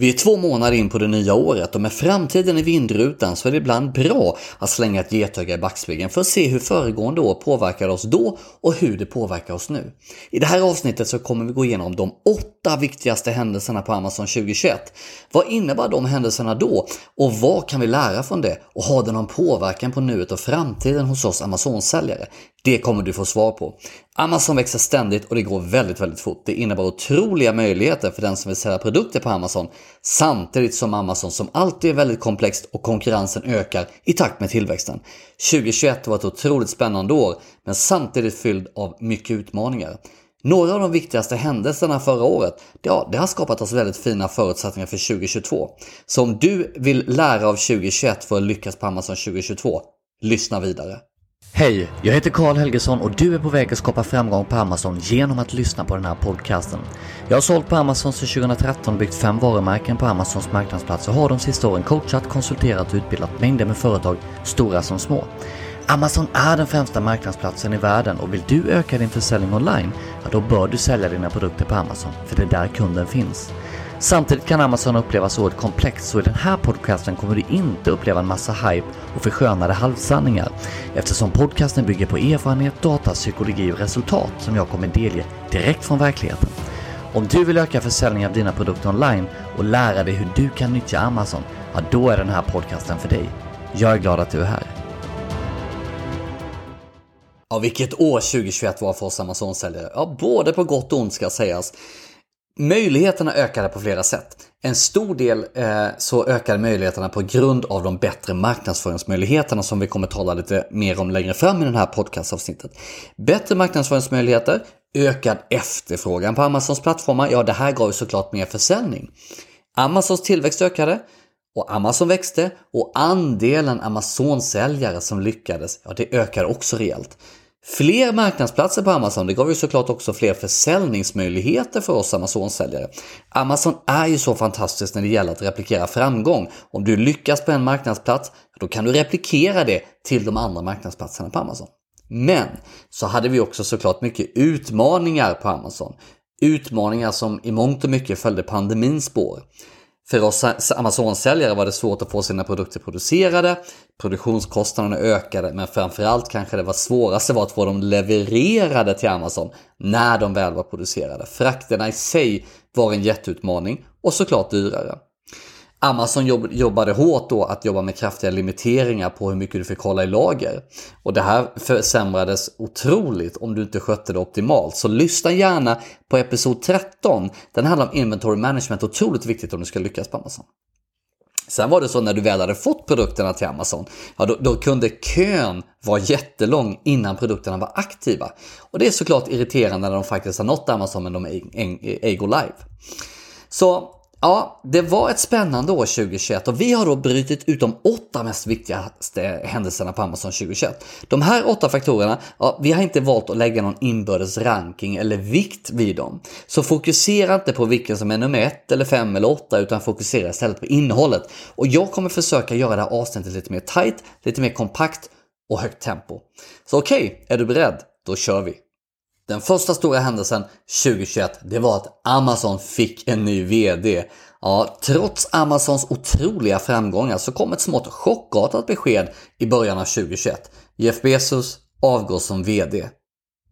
Vi är två månader in på det nya året och med framtiden i vindrutan så är det ibland bra att slänga ett getöga i backspegeln för att se hur föregående år påverkade oss då och hur det påverkar oss nu. I det här avsnittet så kommer vi gå igenom de åtta viktigaste händelserna på Amazon 2021. Vad innebär de händelserna då och vad kan vi lära från det och har det någon påverkan på nuet och framtiden hos oss Amazon-säljare? Det kommer du få svar på. Amazon växer ständigt och det går väldigt, väldigt fort. Det innebär otroliga möjligheter för den som vill sälja produkter på Amazon samtidigt som Amazon som alltid är väldigt komplext och konkurrensen ökar i takt med tillväxten. 2021 var ett otroligt spännande år men samtidigt fylld av mycket utmaningar. Några av de viktigaste händelserna förra året, ja, det har skapat oss väldigt fina förutsättningar för 2022. Så om du vill lära av 2021 för att lyckas på Amazon 2022, lyssna vidare. Hej, jag heter Karl Helgesson och du är på väg att skapa framgång på Amazon genom att lyssna på den här podcasten. Jag har sålt på Amazon sedan 2013 och byggt fem varumärken på Amazons marknadsplats och har de sista åren coachat, konsulterat och utbildat mängder med företag, stora som små. Amazon är den främsta marknadsplatsen i världen och vill du öka din försäljning online, ja då bör du sälja dina produkter på Amazon, för det är där kunden finns. Samtidigt kan Amazon upplevas oerhört komplext så i den här podcasten kommer du inte uppleva en massa hype och förskönade halvsanningar eftersom podcasten bygger på erfarenhet, data, psykologi och resultat som jag kommer delge direkt från verkligheten. Om du vill öka försäljningen av dina produkter online och lära dig hur du kan nyttja Amazon, ja då är den här podcasten för dig. Jag är glad att du är här. Ja, vilket år 2021 var för oss Amazon-säljare. Ja, både på gott och ont ska sägas. Möjligheterna ökade på flera sätt. En stor del eh, så ökade möjligheterna på grund av de bättre marknadsföringsmöjligheterna som vi kommer tala lite mer om längre fram i den här podcastavsnittet. Bättre marknadsföringsmöjligheter, ökad efterfrågan på Amazons plattformar, ja det här gav ju såklart mer försäljning. Amazons tillväxt ökade och Amazon växte och andelen Amazon-säljare som lyckades, ja det ökade också rejält. Fler marknadsplatser på Amazon, det gav ju såklart också fler försäljningsmöjligheter för oss Amazon-säljare. Amazon är ju så fantastiskt när det gäller att replikera framgång. Om du lyckas på en marknadsplats, då kan du replikera det till de andra marknadsplatserna på Amazon. Men så hade vi också såklart mycket utmaningar på Amazon. Utmaningar som i mångt och mycket följde pandemins spår. För oss Amazon-säljare var det svårt att få sina produkter producerade, produktionskostnaderna ökade, men framförallt kanske det var svåraste var att få dem levererade till Amazon när de väl var producerade. Frakterna i sig var en jätteutmaning och såklart dyrare. Amazon jobb, jobbade hårt då att jobba med kraftiga limiteringar på hur mycket du fick hålla i lager. Och det här försämrades otroligt om du inte skötte det optimalt. Så lyssna gärna på episod 13. Den handlar om inventory management, otroligt viktigt om du ska lyckas på Amazon. Sen var det så när du väl hade fått produkterna till Amazon, ja då, då, kunde kön vara jättelång innan produkterna var aktiva. Och det är såklart irriterande när de faktiskt har nått Amazon men de ej går live. Så Ja, det var ett spännande år 2021 och vi har då brutit ut de åtta mest viktigaste händelserna på Amazon 2021. De här åtta faktorerna, ja, vi har inte valt att lägga någon inbördes ranking eller vikt vid dem. Så fokusera inte på vilken som är nummer ett eller fem eller åtta utan fokusera istället på innehållet. Och jag kommer försöka göra det här avsnittet lite mer tight, lite mer kompakt och högt tempo. Så okej, okay, är du beredd? Då kör vi! Den första stora händelsen 2021, det var att Amazon fick en ny VD. Ja, trots Amazons otroliga framgångar så kom ett smått chockartat besked i början av 2021. Jeff Bezos avgår som VD.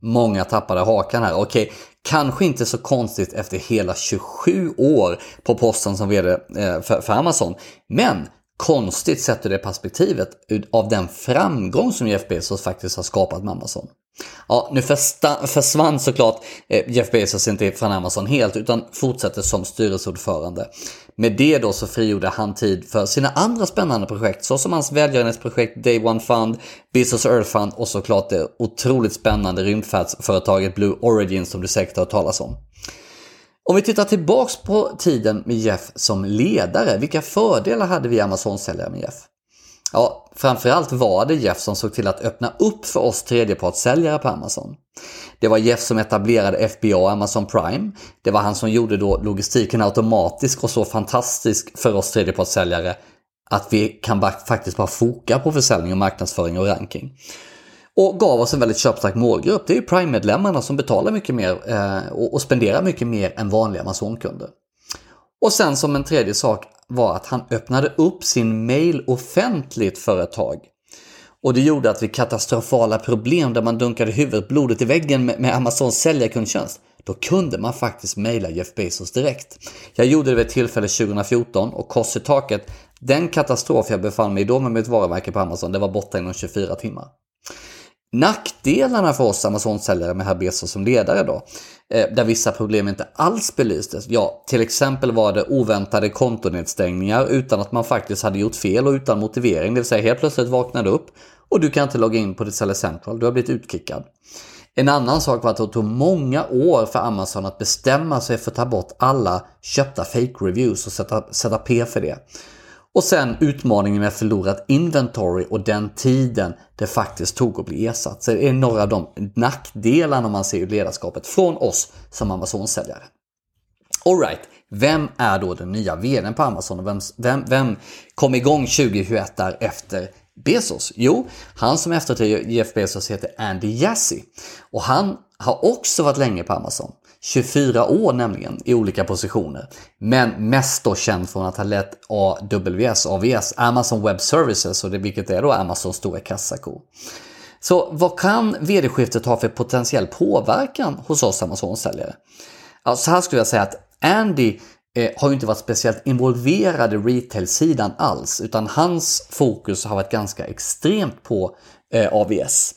Många tappade hakan här. Okej, kanske inte så konstigt efter hela 27 år på posten som VD eh, för Amazon. Men konstigt sett ur det perspektivet av den framgång som Jeff Bezos faktiskt har skapat med Amazon. Ja, nu försvann såklart eh, Jeff Bezos inte från Amazon helt utan fortsätter som styrelseordförande. Med det då så frigjorde han tid för sina andra spännande projekt såsom hans välgörenhetsprojekt Day One Fund, Bezos Earth Fund och såklart det otroligt spännande rymdfärdsföretaget Blue Origin som du säkert har hört talas om. Om vi tittar tillbaks på tiden med Jeff som ledare, vilka fördelar hade vi Amazon-säljare med Jeff? Ja, framförallt var det Jeff som såg till att öppna upp för oss tredjepartssäljare på Amazon. Det var Jeff som etablerade FBA och Amazon Prime. Det var han som gjorde då logistiken automatisk och så fantastisk för oss tredjepartssäljare att vi kan faktiskt bara foka på försäljning och marknadsföring och ranking. Och gav oss en väldigt köpstark målgrupp. Det är ju Prime-medlemmarna som betalar mycket mer eh, och, och spenderar mycket mer än vanliga Amazon-kunder. Och sen som en tredje sak var att han öppnade upp sin mail offentligt för ett tag. Och det gjorde att vid katastrofala problem där man dunkade huvudet blodet i väggen med, med Amazons säljarkundtjänst, då kunde man faktiskt mejla Jeff Bezos direkt. Jag gjorde det vid ett tillfälle 2014 och kors i taket, den katastrof jag befann mig i då med mitt varumärke på Amazon, det var borta inom 24 timmar. Nackdelarna för oss Amazon-säljare med herr Bezos som ledare då, eh, där vissa problem inte alls belystes. Ja, till exempel var det oväntade kontonedstängningar utan att man faktiskt hade gjort fel och utan motivering, det vill säga helt plötsligt vaknade upp och du kan inte logga in på ditt Seller Central, du har blivit utkickad. En annan sak var att det tog många år för Amazon att bestämma sig för att ta bort alla köpta fake reviews och sätta, sätta P för det. Och sen utmaningen med förlorat inventory och den tiden det faktiskt tog att bli ersatt. Så det är några av de nackdelarna man ser i ledarskapet från oss som Amazon-säljare. Alright, vem är då den nya VDn på Amazon och vem, vem, vem kom igång 2021 där efter Bezos? Jo, han som efterträder Jeff Bezos heter Andy Jassy och han har också varit länge på Amazon. 24 år nämligen i olika positioner. Men mest då känd från att ha lett AWS, AVS, Amazon Web Services, och det, vilket är då Amazons stora kassako. Så vad kan vd-skiftet ha för potentiell påverkan hos oss Amazon-säljare? Ja, så här skulle jag säga att Andy eh, har ju inte varit speciellt involverad i retail-sidan alls, utan hans fokus har varit ganska extremt på eh, AVS.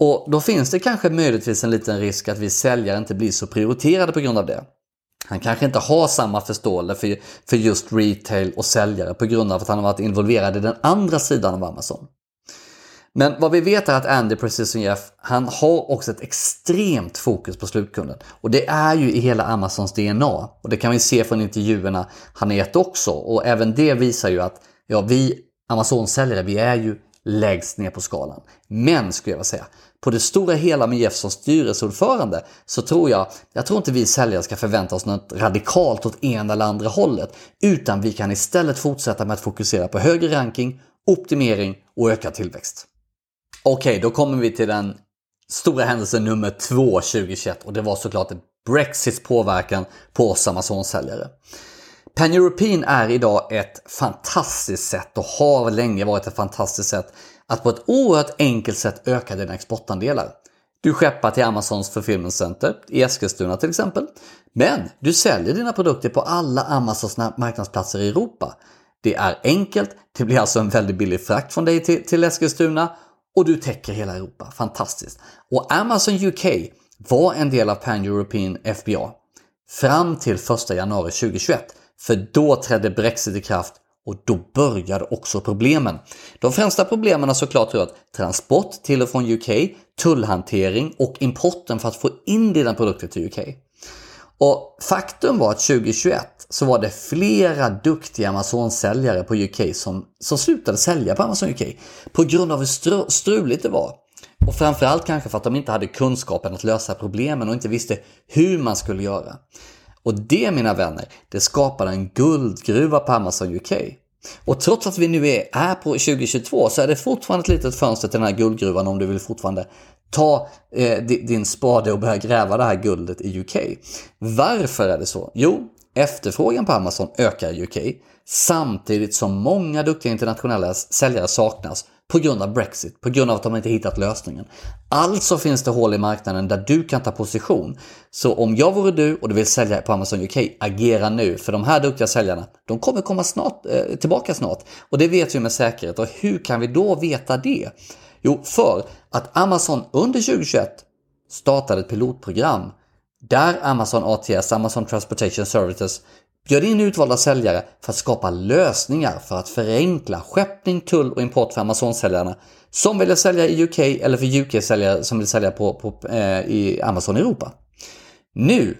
Och då finns det kanske möjligtvis en liten risk att vi säljare inte blir så prioriterade på grund av det. Han kanske inte har samma förståelse för, för just retail och säljare på grund av att han har varit involverad i den andra sidan av Amazon. Men vad vi vet är att Andy, precis som Jeff, han har också ett extremt fokus på slutkunden. Och det är ju i hela Amazons DNA. Och det kan vi se från intervjuerna han har gett också. Och även det visar ju att ja, vi Amazon-säljare, vi är ju lägst ner på skalan. Men, skulle jag vilja säga, på det stora hela med Jeff som styrelseordförande så tror jag, jag tror inte vi säljare ska förvänta oss något radikalt åt ena eller andra hållet, utan vi kan istället fortsätta med att fokusera på högre ranking, optimering och ökad tillväxt. Okej, okay, då kommer vi till den stora händelsen nummer två 2021 och det var såklart Brexits påverkan på oss Amazon-säljare. Pan-European är idag ett fantastiskt sätt och har länge varit ett fantastiskt sätt att på ett oerhört enkelt sätt öka dina exportandelar. Du skeppar till Amazons Fulfillment Center i Eskilstuna till exempel. Men du säljer dina produkter på alla Amazons marknadsplatser i Europa. Det är enkelt, det blir alltså en väldigt billig frakt från dig till, till Eskilstuna och du täcker hela Europa. Fantastiskt! Och Amazon UK var en del av Pan European FBA fram till 1 januari 2021. För då trädde Brexit i kraft och då började också problemen. De främsta problemen har såklart rört transport till och från UK, tullhantering och importen för att få in dina produkter till UK. Och faktum var att 2021 så var det flera duktiga Amazon-säljare på UK som, som slutade sälja på Amazon UK på grund av hur struligt det var. Och framförallt kanske för att de inte hade kunskapen att lösa problemen och inte visste hur man skulle göra. Och det mina vänner, det skapade en guldgruva på Amazon UK. Och trots att vi nu är, är på 2022 så är det fortfarande ett litet fönster till den här guldgruvan om du vill fortfarande ta eh, din spade och börja gräva det här guldet i UK. Varför är det så? Jo, efterfrågan på Amazon ökar i UK samtidigt som många duktiga internationella säljare saknas på grund av Brexit, på grund av att de inte hittat lösningen. Alltså finns det hål i marknaden där du kan ta position. Så om jag vore du och du vill sälja på Amazon UK, agera nu. För de här duktiga säljarna, de kommer komma snart, eh, tillbaka snart. Och det vet vi med säkerhet. Och hur kan vi då veta det? Jo, för att Amazon under 2021 startade ett pilotprogram där Amazon ATS, Amazon Transportation Services, Bjöd in utvalda säljare för att skapa lösningar för att förenkla skeppning, tull och import för Amazon-säljarna som vill sälja i UK eller för UK-säljare som vill sälja på, på eh, i Amazon Europa. Nu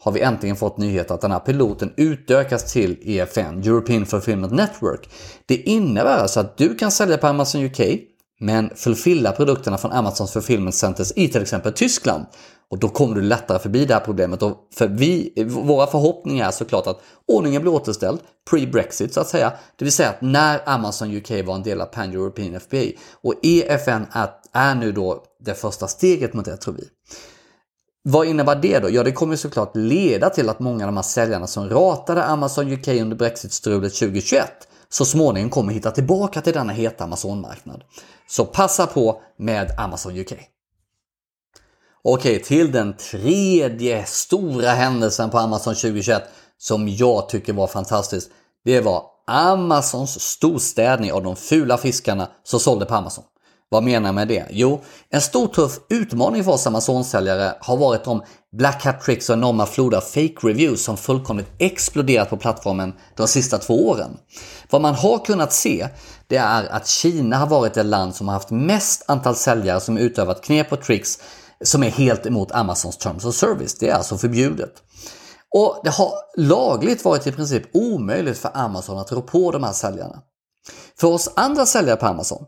har vi äntligen fått nyhet att den här piloten utökas till EFN, European Fulfillment Network. Det innebär alltså att du kan sälja på Amazon UK men fulfilla produkterna från Amazons fulfillment centers i till exempel Tyskland. Och då kommer du lättare förbi det här problemet. Och för vi, våra förhoppningar är såklart att ordningen blir återställd pre-Brexit så att säga. Det vill säga att när Amazon UK var en del av Pan-European FBA. Och EFN är, är nu då det första steget mot det tror vi. Vad innebär det då? Ja, det kommer såklart leda till att många av de här säljarna som ratade Amazon UK under Brexit-strulet 2021 så småningom kommer hitta tillbaka till denna heta Amazon-marknad. Så passa på med Amazon UK. Okej, till den tredje stora händelsen på Amazon 2021 som jag tycker var fantastisk. Det var Amazons storstädning av de fula fiskarna som sålde på Amazon. Vad menar jag med det? Jo, en stor tuff utmaning för oss Amazon-säljare har varit de Black Hat Tricks och enorma floder av fake reviews som fullkomligt exploderat på plattformen de sista två åren. Vad man har kunnat se det är att Kina har varit det land som har haft mest antal säljare som utövat knep och tricks som är helt emot Amazons Terms of Service. Det är alltså förbjudet. Och det har lagligt varit i princip omöjligt för Amazon att rå på de här säljarna. För oss andra säljare på Amazon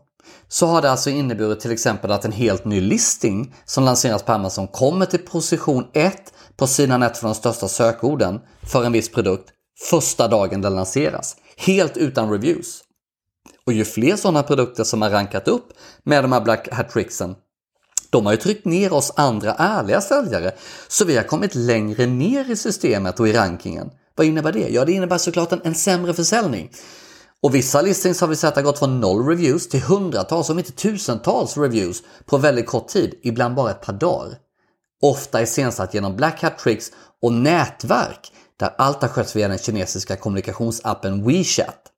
så har det alltså inneburit till exempel att en helt ny listing som lanseras på Amazon kommer till position 1 på sidan 1 för de största sökorden för en viss produkt första dagen den lanseras. Helt utan reviews. Och ju fler sådana produkter som har rankat upp med de här Black Hat Tricksen de har ju tryckt ner oss andra ärliga säljare, så vi har kommit längre ner i systemet och i rankingen. Vad innebär det? Ja, det innebär såklart en, en sämre försäljning. Och vissa listings har vi sett har gått från noll reviews till hundratals, om inte tusentals reviews på väldigt kort tid, ibland bara ett par dagar. Ofta iscensatt genom Black Hat Tricks och nätverk där allt har skötts via den kinesiska kommunikationsappen WeChat.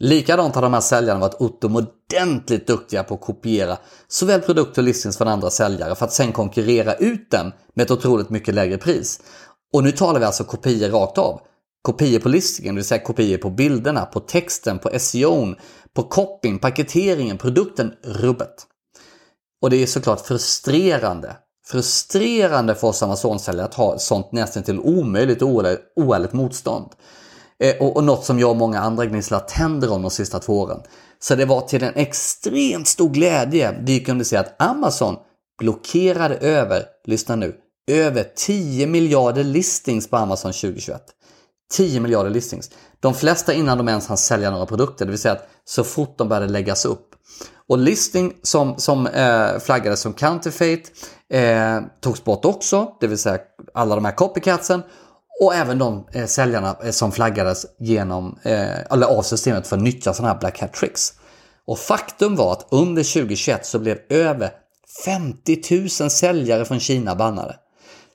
Likadant har de här säljarna varit utomordentligt duktiga på att kopiera såväl produkter och listings från andra säljare för att sen konkurrera ut dem med ett otroligt mycket lägre pris. Och nu talar vi alltså kopior rakt av. Kopior på listingen, det vill säga kopior på bilderna, på texten, på SEO, på copyn, paketeringen, produkten, rubbet. Och det är såklart frustrerande. Frustrerande för oss Amazon-säljare att ha sånt nästan till omöjligt och oärligt motstånd. Eh, och, och något som jag och många andra gnisslar tänder om de sista två åren. Så det var till en extremt stor glädje vi kunde se att Amazon blockerade över, lyssna nu, över 10 miljarder listings på Amazon 2021. 10 miljarder listings. De flesta innan de ens hann sälja några produkter, det vill säga att så fort de började läggas upp. Och listing som, som eh, flaggades som counterfeit eh, togs bort också, det vill säga alla de här copycatsen. Och även de eh, säljarna eh, som flaggades genom, eh, eller av systemet för att nyttja sådana här Black Hat Tricks. Och faktum var att under 2021 så blev över 50 000 säljare från Kina bannade.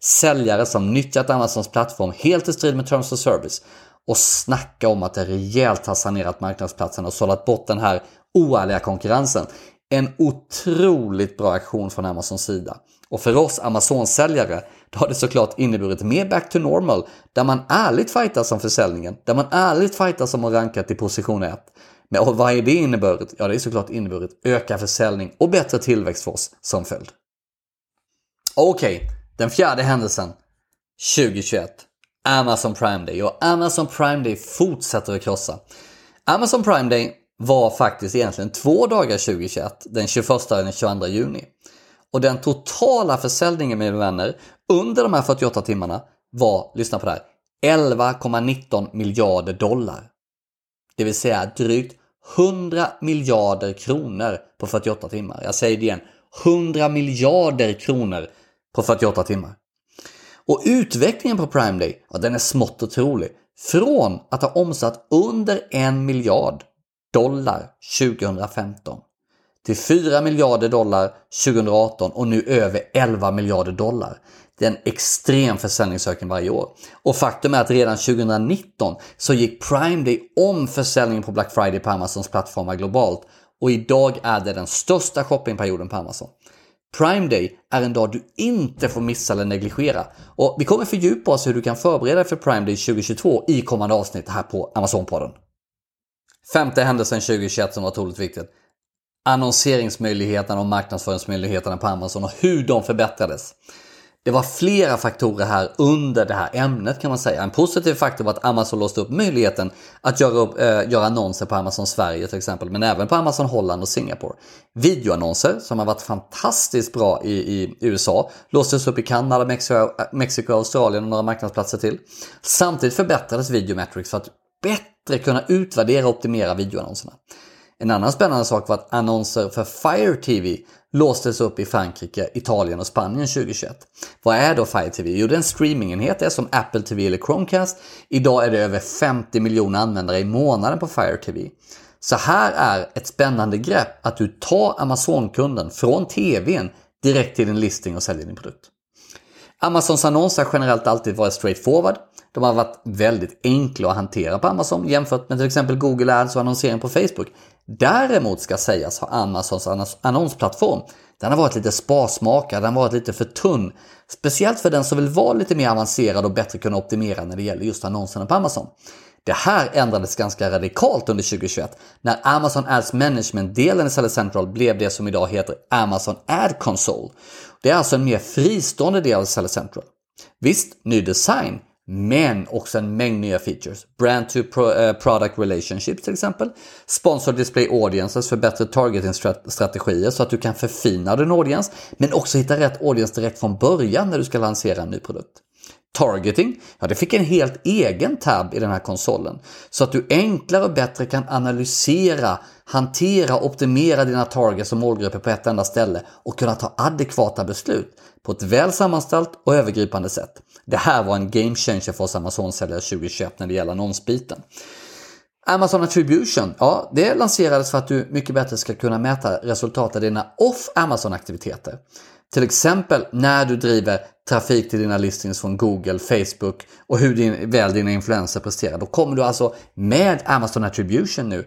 Säljare som nyttjat Amazons plattform helt i strid med Terms of Service. Och snacka om att det rejält har sanerat marknadsplatsen och sållat bort den här oärliga konkurrensen. En otroligt bra aktion från Amazons sida. Och för oss Amazon-säljare då har det såklart inneburit mer back to normal, där man ärligt fightas om försäljningen, där man ärligt fightas om att ranka till position 1. Men och vad är det inneburit? Ja, det är såklart inneburit ökad försäljning och bättre tillväxt för oss som följd. Okej, okay, den fjärde händelsen 2021. Amazon Prime Day och Amazon Prime Day fortsätter att krossa. Amazon Prime Day var faktiskt egentligen två dagar 2021, den 21 och den 22 juni. Och den totala försäljningen mina vänner under de här 48 timmarna var, lyssna på det här, 11,19 miljarder dollar. Det vill säga drygt 100 miljarder kronor på 48 timmar. Jag säger det igen, 100 miljarder kronor på 48 timmar. Och utvecklingen på Prime Day, ja, den är smått otrolig. Från att ha omsatt under en miljard dollar 2015 till 4 miljarder dollar 2018 och nu över 11 miljarder dollar. Det är en extrem försäljningsökning varje år. Och faktum är att redan 2019 så gick Prime Day om försäljningen på Black Friday på Amazons plattformar globalt och idag är det den största shoppingperioden på Amazon. Prime Day är en dag du inte får missa eller negligera. Och vi kommer fördjupa oss hur du kan förbereda dig för Prime Day 2022 i kommande avsnitt här på Amazon-podden. Femte händelsen 2021 som var otroligt viktigt annonseringsmöjligheterna och marknadsföringsmöjligheterna på Amazon och hur de förbättrades. Det var flera faktorer här under det här ämnet kan man säga. En positiv faktor var att Amazon låste upp möjligheten att göra, upp, äh, göra annonser på Amazon Sverige till exempel, men även på Amazon Holland och Singapore. Videoannonser som har varit fantastiskt bra i, i USA låstes upp i Kanada, Mexiko, Mexiko, Australien och några marknadsplatser till. Samtidigt förbättrades Videometrics för att bättre kunna utvärdera och optimera videoannonserna. En annan spännande sak var att annonser för Fire TV låstes upp i Frankrike, Italien och Spanien 2021. Vad är då Fire TV? Jo, det är en streamingenhet, det är som Apple TV eller Chromecast. Idag är det över 50 miljoner användare i månaden på Fire TV. Så här är ett spännande grepp att du tar Amazon-kunden från TVn direkt till din listing och säljer din produkt. Amazons annonser har generellt alltid varit straightforward. De har varit väldigt enkla att hantera på Amazon jämfört med till exempel Google Ads och annonsering på Facebook. Däremot ska sägas har Amazons annonsplattform den har varit lite sparsmakad, den har varit lite för tunn. Speciellt för den som vill vara lite mer avancerad och bättre kunna optimera när det gäller just annonserna på Amazon. Det här ändrades ganska radikalt under 2021 när Amazon Ads Management-delen i Seller Central blev det som idag heter Amazon Ad Console. Det är alltså en mer fristående del av Seller Central. Visst, ny design, men också en mängd nya features. Brand to eh, product relationships till exempel. Sponsor display audiences för bättre targeting-strategier så att du kan förfina din audience. Men också hitta rätt audience direkt från början när du ska lansera en ny produkt. Targeting, ja det fick en helt egen tab i den här konsolen. Så att du enklare och bättre kan analysera, hantera och optimera dina targets och målgrupper på ett enda ställe och kunna ta adekvata beslut på ett väl sammanställt och övergripande sätt. Det här var en game changer för oss Amazon-säljare 2021 när det gäller annonsbiten. Amazon Attribution, ja det lanserades för att du mycket bättre ska kunna mäta resultat av dina off Amazon-aktiviteter. Till exempel när du driver trafik till dina listings från Google, Facebook och hur din, väl dina influenser presterar. Då kommer du alltså med Amazon Attribution nu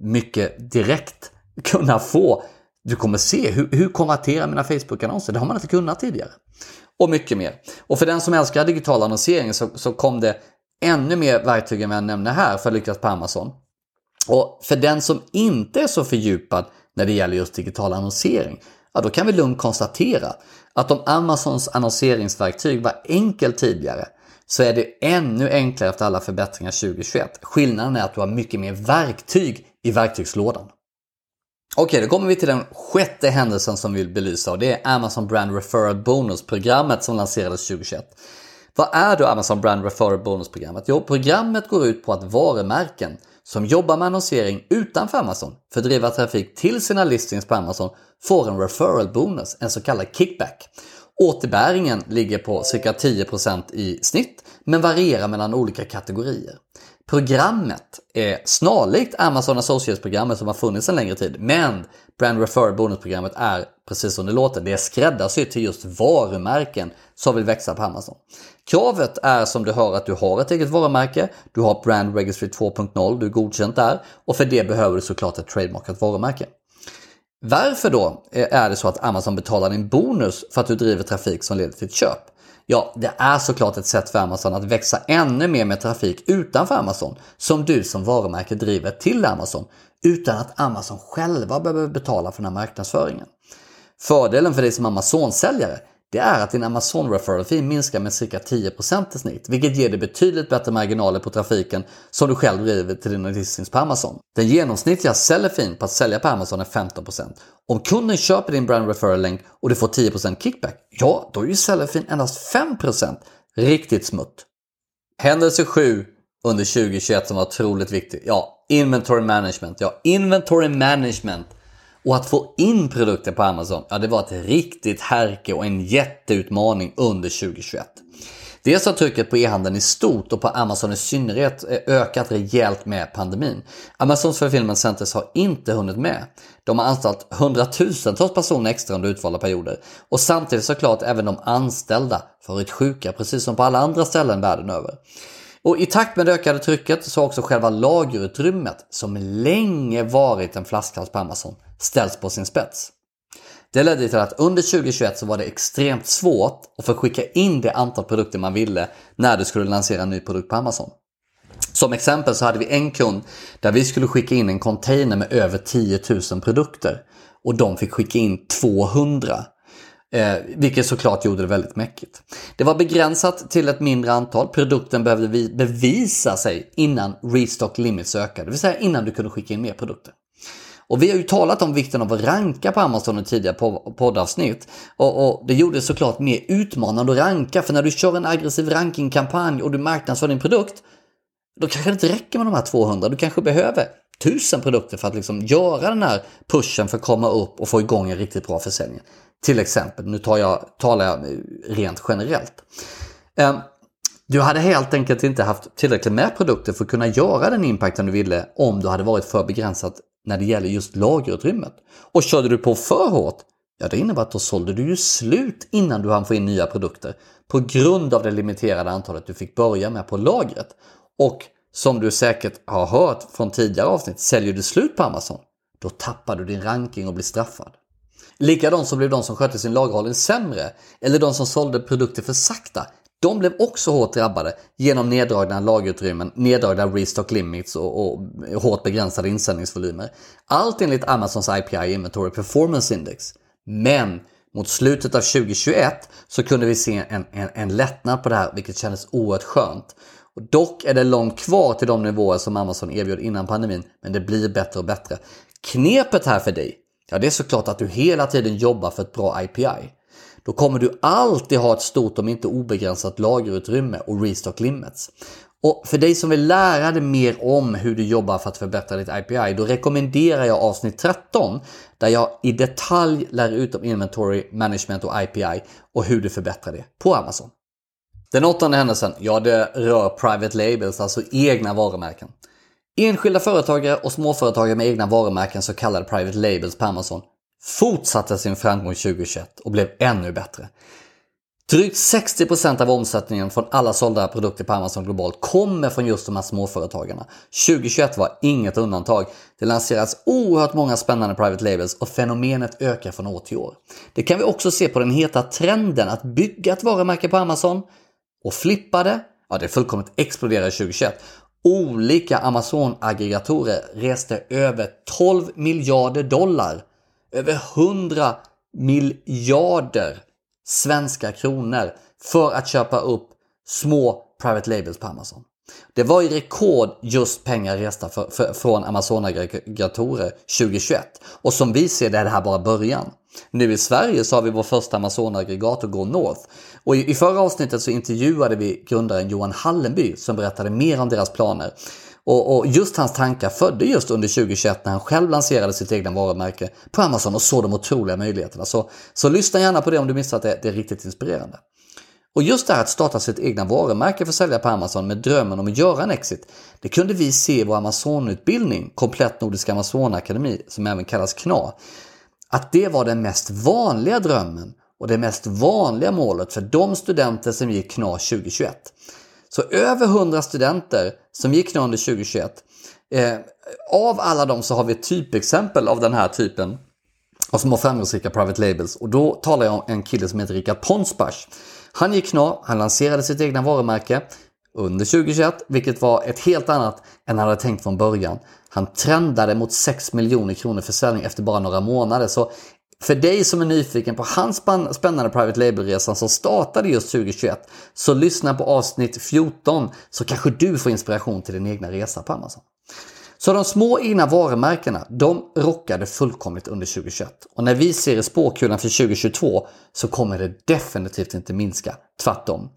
mycket direkt kunna få du kommer se hur, hur konverterar mina Facebook-annonser? Det har man inte kunnat tidigare. Och mycket mer. Och för den som älskar digital annonsering så, så kom det ännu mer verktyg än vad jag nämner här för att lyckas på Amazon. Och för den som inte är så fördjupad när det gäller just digital annonsering, ja då kan vi lugnt konstatera att om Amazons annonseringsverktyg var enkelt tidigare så är det ännu enklare efter alla förbättringar 2021. Skillnaden är att du har mycket mer verktyg i verktygslådan. Okej, då kommer vi till den sjätte händelsen som vi vill belysa och det är Amazon Brand Referral Bonus-programmet som lanserades 2021. Vad är då Amazon Brand Referral Bonus-programmet? Jo, programmet går ut på att varumärken som jobbar med annonsering utanför Amazon för att driva trafik till sina listings på Amazon får en referral bonus, en så kallad kickback. Återbäringen ligger på cirka 10% i snitt men varierar mellan olika kategorier. Programmet är snarlikt Amazon Associates-programmet som har funnits en längre tid. Men Brand Refer bonusprogrammet är precis som det låter. Det är skräddarsytt till just varumärken som vill växa på Amazon. Kravet är som du hör att du har ett eget varumärke, du har Brand Registry 2.0, du är godkänt där och för det behöver du såklart ett trademarkat varumärke. Varför då är det så att Amazon betalar din bonus för att du driver trafik som leder till ett köp? Ja, det är såklart ett sätt för Amazon att växa ännu mer med trafik utanför Amazon som du som varumärke driver till Amazon utan att Amazon själva behöver betala för den här marknadsföringen. Fördelen för dig som Amazon-säljare det är att din Amazon referral fee minskar med cirka 10% i snitt, vilket ger dig betydligt bättre marginaler på trafiken som du själv driver till dina listings på Amazon. Den genomsnittliga seller fin på att sälja på Amazon är 15%. Om kunden köper din brand referral-länk och du får 10% kickback, ja, då är ju seller fin endast 5%. Riktigt smutt. Händelse 7 under 2021 som var otroligt viktig. Ja, inventory management. Ja, inventory management och att få in produkter på Amazon, ja det var ett riktigt härke och en jätteutmaning under 2021. Dels har trycket på e-handeln i stort och på Amazon i synnerhet eh, ökat rejält med pandemin. Amazons fulfillment centers har inte hunnit med. De har anställt hundratusentals personer extra under utvalda perioder och samtidigt såklart även de anställda varit sjuka precis som på alla andra ställen världen över. Och i takt med det ökade trycket så har också själva lagerutrymmet, som länge varit en flaskhals på Amazon, ställs på sin spets. Det ledde till att under 2021 så var det extremt svårt att få skicka in det antal produkter man ville när du skulle lansera en ny produkt på Amazon. Som exempel så hade vi en kund där vi skulle skicka in en container med över 10 000 produkter och de fick skicka in 200. Eh, vilket såklart gjorde det väldigt mäckigt. Det var begränsat till ett mindre antal. Produkten behövde bevisa sig innan restock limits ökade. Det vill säga innan du kunde skicka in mer produkter. Och vi har ju talat om vikten av att ranka på Amazon i tidigare poddavsnitt. Och, och det gjorde det såklart mer utmanande att ranka. För när du kör en aggressiv rankingkampanj och du marknadsför din produkt. Då kanske det inte räcker med de här 200. Du kanske behöver tusen produkter för att liksom göra den här pushen för att komma upp och få igång en riktigt bra försäljning. Till exempel, nu tar jag, talar jag rent generellt. Ehm, du hade helt enkelt inte haft tillräckligt med produkter för att kunna göra den impacten du ville om du hade varit för begränsat när det gäller just lagerutrymmet. Och körde du på för hårt, ja det innebär att då sålde du ju slut innan du hann få in nya produkter på grund av det limiterade antalet du fick börja med på lagret. Och som du säkert har hört från tidigare avsnitt, säljer du slut på Amazon, då tappar du din ranking och blir straffad. Likadant så blev de som skötte sin lagerhållning sämre, eller de som sålde produkter för sakta, de blev också hårt drabbade genom neddragna lagerutrymmen, neddragna restock limits och, och hårt begränsade insändningsvolymer. Allt enligt Amazons IPI Inventory Performance Index. Men mot slutet av 2021 så kunde vi se en, en, en lättnad på det här, vilket kändes oerhört skönt. Och dock är det långt kvar till de nivåer som Amazon erbjöd innan pandemin, men det blir bättre och bättre. Knepet här för dig, ja det är såklart att du hela tiden jobbar för ett bra IPI. Då kommer du alltid ha ett stort om inte obegränsat lagerutrymme och restock limits. Och för dig som vill lära dig mer om hur du jobbar för att förbättra ditt IPI, då rekommenderar jag avsnitt 13 där jag i detalj lär ut om inventory management och IPI och hur du förbättrar det på Amazon. Den åttonde händelsen, ja det rör private labels, alltså egna varumärken. Enskilda företagare och småföretagare med egna varumärken, så kallade private labels på Amazon, fortsatte sin framgång 2021 och blev ännu bättre. Drygt 60% av omsättningen från alla sålda produkter på Amazon globalt kommer från just de här småföretagarna. 2021 var inget undantag. Det lanseras oerhört många spännande private labels och fenomenet ökar från år till år. Det kan vi också se på den heta trenden att bygga ett varumärke på Amazon och flippa det. Ja, det fullkomligt exploderade 2021. Olika Amazon-aggregatorer reste över 12 miljarder dollar. Över 100 miljarder svenska kronor för att köpa upp små private labels på Amazon. Det var ju rekord just pengar resta för, för, från Amazon-aggregatorer 2021. Och som vi ser det är det här bara början. Nu i Sverige så har vi vår första Amazon-aggregator Go North. Och i, i förra avsnittet så intervjuade vi grundaren Johan Hallenby som berättade mer om deras planer. Och, och, just hans tankar födde just under 2021 när han själv lanserade sitt egna varumärke på Amazon och såg de otroliga möjligheterna. Så, så lyssna gärna på det om du missat det, det är riktigt inspirerande. Och just det här att starta sitt egna varumärke för att sälja på Amazon med drömmen om att göra en exit, det kunde vi se i vår Amazon-utbildning, Komplett Nordisk Amazon-akademi, som även kallas KNA. Att det var den mest vanliga drömmen och det mest vanliga målet för de studenter som gick KNA 2021. Så över 100 studenter som gick nu under 2021. Eh, av alla dem så har vi ett typexempel av den här typen och som har framgångsrika private labels. Och då talar jag om en kille som heter Richard Ponsbach. Han gick nå, han lanserade sitt egna varumärke under 2021, vilket var ett helt annat än han hade tänkt från början. Han trendade mot 6 miljoner kronor försäljning efter bara några månader. Så för dig som är nyfiken på hans spännande Private Label-resan som startade just 2021, så lyssna på avsnitt 14 så kanske du får inspiration till din egna resa på Amazon. Så de små egna varumärkena, de rockade fullkomligt under 2021. Och när vi ser i spåkulan för 2022 så kommer det definitivt inte minska, tvärtom.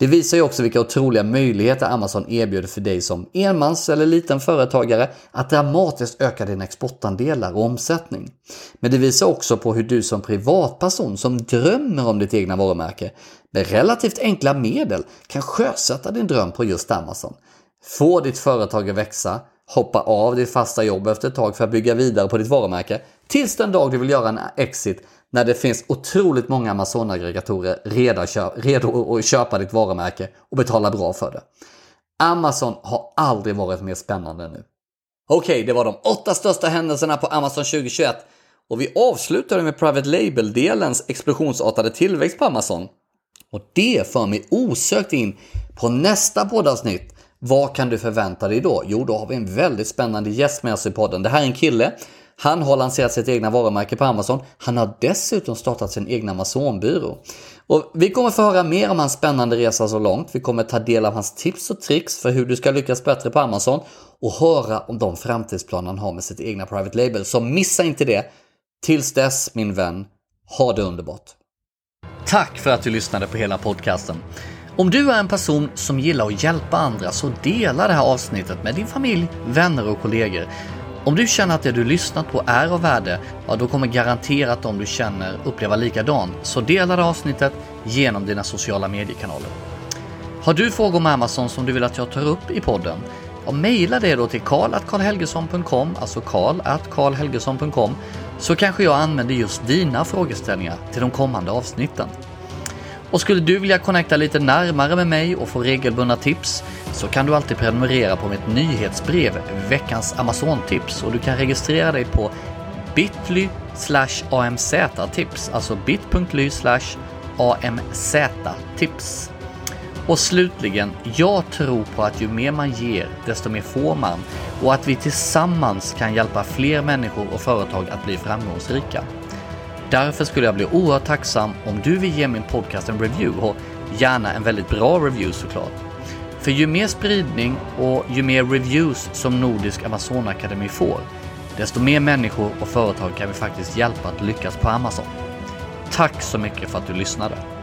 Det visar ju också vilka otroliga möjligheter Amazon erbjuder för dig som enmans eller liten företagare att dramatiskt öka dina exportandelar och omsättning. Men det visar också på hur du som privatperson som drömmer om ditt egna varumärke med relativt enkla medel kan sjösätta din dröm på just Amazon. Få ditt företag att växa, hoppa av ditt fasta jobb efter ett tag för att bygga vidare på ditt varumärke tills den dag du vill göra en exit när det finns otroligt många Amazon-aggregatorer redo, att köpa ditt varumärke och betala bra för det. Amazon har aldrig varit mer spännande än nu. Okej, okay, det var de åtta största händelserna på Amazon 2021 och vi avslutade med Private Label-delens explosionsartade tillväxt på Amazon. Och det för mig osökt in på nästa poddavsnitt. Vad kan du förvänta dig då? Jo, då har vi en väldigt spännande gäst med oss i podden. Det här är en kille han har lanserat sitt egna varumärke på Amazon. Han har dessutom startat sin egna Amazonbyrå. Och vi kommer få höra mer om hans spännande resa så långt. Vi kommer ta del av hans tips och tricks för hur du ska lyckas bättre på Amazon och höra om de framtidsplaner han har med sitt egna private label. Så missa inte det. Tills dess min vän, ha det underbart. Tack för att du lyssnade på hela podcasten. Om du är en person som gillar att hjälpa andra så dela det här avsnittet med din familj, vänner och kollegor. Om du känner att det du lyssnat på är av värde, ja då kommer garanterat de du känner uppleva likadant. Så dela det avsnittet genom dina sociala mediekanaler. Har du frågor om Amazon som du vill att jag tar upp i podden? Ja, mejla det då till karl.karlhelgesson.com, alltså karl.karlhelgesson.com, så kanske jag använder just dina frågeställningar till de kommande avsnitten. Och skulle du vilja connecta lite närmare med mig och få regelbundna tips så kan du alltid prenumerera på mitt nyhetsbrev Veckans Amazon-tips och du kan registrera dig på bit.ly amz-tips, alltså bit.ly amz-tips. Och slutligen, jag tror på att ju mer man ger, desto mer får man och att vi tillsammans kan hjälpa fler människor och företag att bli framgångsrika. Därför skulle jag bli oerhört tacksam om du vill ge min podcast en review och gärna en väldigt bra review såklart. För ju mer spridning och ju mer reviews som Nordisk Amazonakademi får, desto mer människor och företag kan vi faktiskt hjälpa att lyckas på Amazon. Tack så mycket för att du lyssnade!